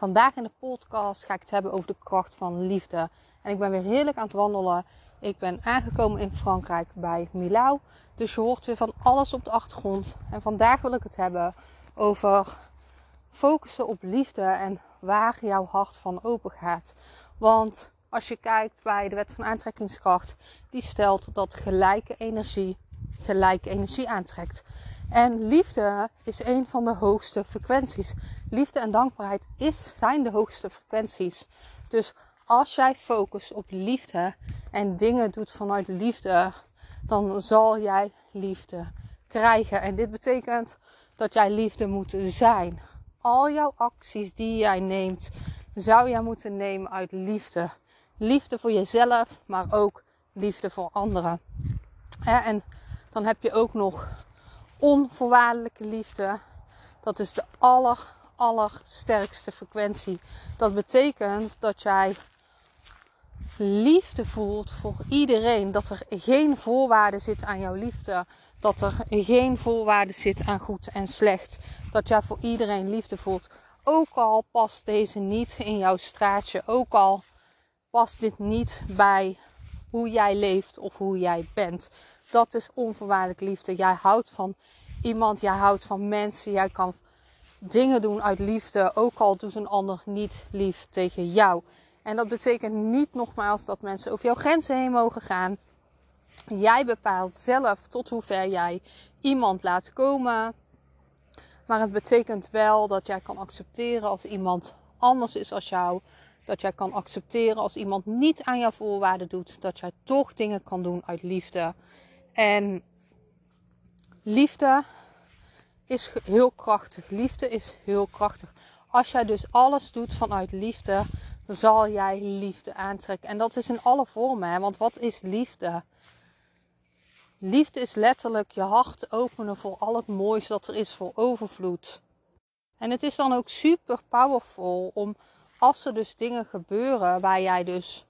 Vandaag in de podcast ga ik het hebben over de kracht van liefde. En ik ben weer heerlijk aan het wandelen. Ik ben aangekomen in Frankrijk bij Milau. Dus je hoort weer van alles op de achtergrond. En vandaag wil ik het hebben over focussen op liefde en waar jouw hart van open gaat. Want als je kijkt bij de wet van aantrekkingskracht, die stelt dat gelijke energie gelijke energie aantrekt. En liefde is een van de hoogste frequenties. Liefde en dankbaarheid is, zijn de hoogste frequenties. Dus als jij focust op liefde en dingen doet vanuit liefde, dan zal jij liefde krijgen. En dit betekent dat jij liefde moet zijn. Al jouw acties die jij neemt, zou jij moeten nemen uit liefde. Liefde voor jezelf, maar ook liefde voor anderen. En dan heb je ook nog onvoorwaardelijke liefde. Dat is de aller, allersterkste frequentie. Dat betekent dat jij liefde voelt voor iedereen. Dat er geen voorwaarde zit aan jouw liefde. Dat er geen voorwaarde zit aan goed en slecht. Dat jij voor iedereen liefde voelt. Ook al past deze niet in jouw straatje. Ook al past dit niet bij hoe jij leeft of hoe jij bent. Dat is onvoorwaardelijk liefde. Jij houdt van iemand, jij houdt van mensen. Jij kan dingen doen uit liefde, ook al doet een ander niet lief tegen jou. En dat betekent niet nogmaals dat mensen over jouw grenzen heen mogen gaan. Jij bepaalt zelf tot hoever jij iemand laat komen. Maar het betekent wel dat jij kan accepteren als iemand anders is als jou. Dat jij kan accepteren als iemand niet aan jouw voorwaarden doet. Dat jij toch dingen kan doen uit liefde. En liefde is heel krachtig. Liefde is heel krachtig. Als jij dus alles doet vanuit liefde, zal jij liefde aantrekken. En dat is in alle vormen. Hè? Want wat is liefde? Liefde is letterlijk je hart openen voor al het moois dat er is voor overvloed. En het is dan ook super powerful om als er dus dingen gebeuren waar jij dus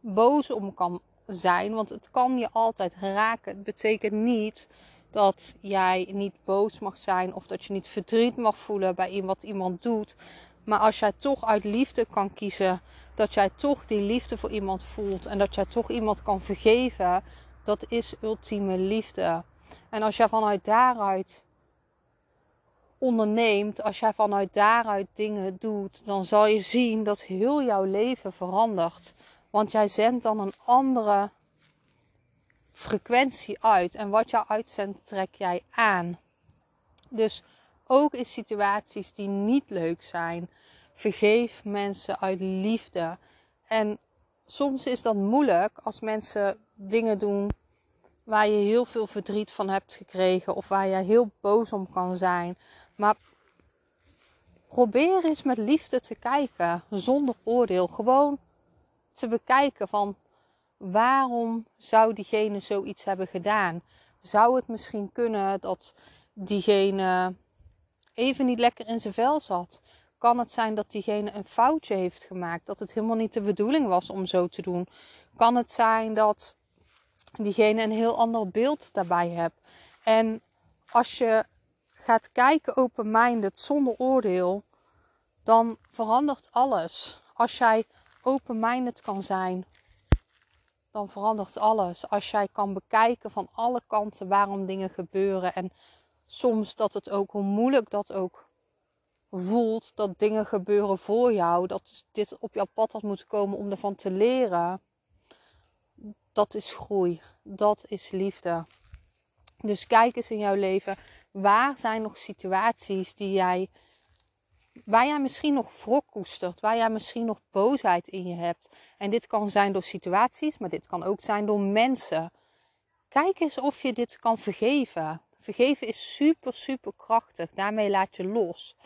boos om kan zijn. Want het kan je altijd raken. Het betekent niet dat jij niet boos mag zijn of dat je niet verdriet mag voelen bij wat iemand doet. Maar als jij toch uit liefde kan kiezen, dat jij toch die liefde voor iemand voelt en dat jij toch iemand kan vergeven, dat is ultieme liefde. En als jij vanuit daaruit onderneemt, als jij vanuit daaruit dingen doet, dan zal je zien dat heel jouw leven verandert. Want jij zendt dan een andere frequentie uit. En wat jou uitzendt, trek jij aan. Dus ook in situaties die niet leuk zijn, vergeef mensen uit liefde. En soms is dat moeilijk als mensen dingen doen waar je heel veel verdriet van hebt gekregen of waar je heel boos om kan zijn. Maar probeer eens met liefde te kijken, zonder oordeel. Gewoon te bekijken van waarom zou diegene zoiets hebben gedaan? Zou het misschien kunnen dat diegene even niet lekker in zijn vel zat? Kan het zijn dat diegene een foutje heeft gemaakt? Dat het helemaal niet de bedoeling was om zo te doen? Kan het zijn dat diegene een heel ander beeld daarbij hebt? En als je gaat kijken open-minded zonder oordeel, dan verandert alles. Als jij open-minded kan zijn, dan verandert alles. Als jij kan bekijken van alle kanten waarom dingen gebeuren en soms dat het ook, hoe moeilijk dat ook voelt, dat dingen gebeuren voor jou, dat dit op jouw pad had moeten komen om ervan te leren. Dat is groei, dat is liefde. Dus kijk eens in jouw leven, waar zijn nog situaties die jij waar jij misschien nog wrok koestert, waar jij misschien nog boosheid in je hebt. En dit kan zijn door situaties, maar dit kan ook zijn door mensen. Kijk eens of je dit kan vergeven. Vergeven is super, super krachtig. Daarmee laat je los.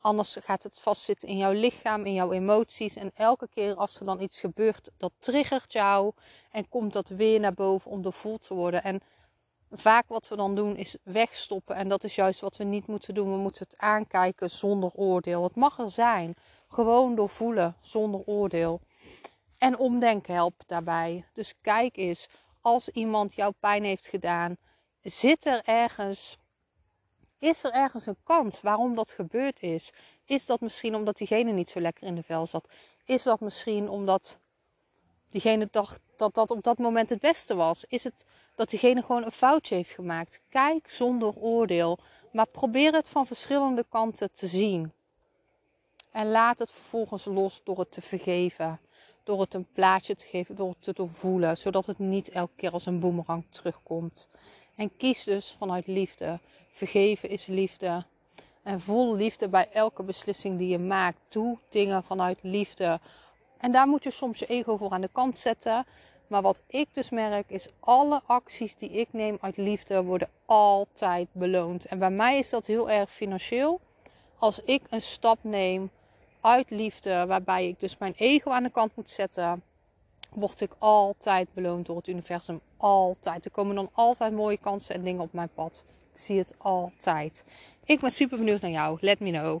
Anders gaat het vastzitten in jouw lichaam, in jouw emoties. En elke keer als er dan iets gebeurt, dat triggert jou. En komt dat weer naar boven om doorvoeld te worden. En vaak wat we dan doen is wegstoppen. En dat is juist wat we niet moeten doen. We moeten het aankijken zonder oordeel. Het mag er zijn. Gewoon doorvoelen zonder oordeel. En omdenken helpt daarbij. Dus kijk eens, als iemand jouw pijn heeft gedaan, zit er ergens is er ergens een kans waarom dat gebeurd is? Is dat misschien omdat diegene niet zo lekker in de vel zat? Is dat misschien omdat diegene dacht dat dat op dat moment het beste was? Is het dat diegene gewoon een foutje heeft gemaakt? Kijk zonder oordeel, maar probeer het van verschillende kanten te zien. En laat het vervolgens los door het te vergeven. Door het een plaatje te geven, door het te doorvoelen. Zodat het niet elke keer als een boemerang terugkomt. En kies dus vanuit liefde. Vergeven is liefde. En vol liefde bij elke beslissing die je maakt. Doe dingen vanuit liefde. En daar moet je soms je ego voor aan de kant zetten. Maar wat ik dus merk is alle acties die ik neem uit liefde worden altijd beloond. En bij mij is dat heel erg financieel. Als ik een stap neem uit liefde, waarbij ik dus mijn ego aan de kant moet zetten, word ik altijd beloond door het universum. Altijd. Er komen dan altijd mooie kansen en dingen op mijn pad. Ik zie het altijd. Ik ben super benieuwd naar jou. Let me know.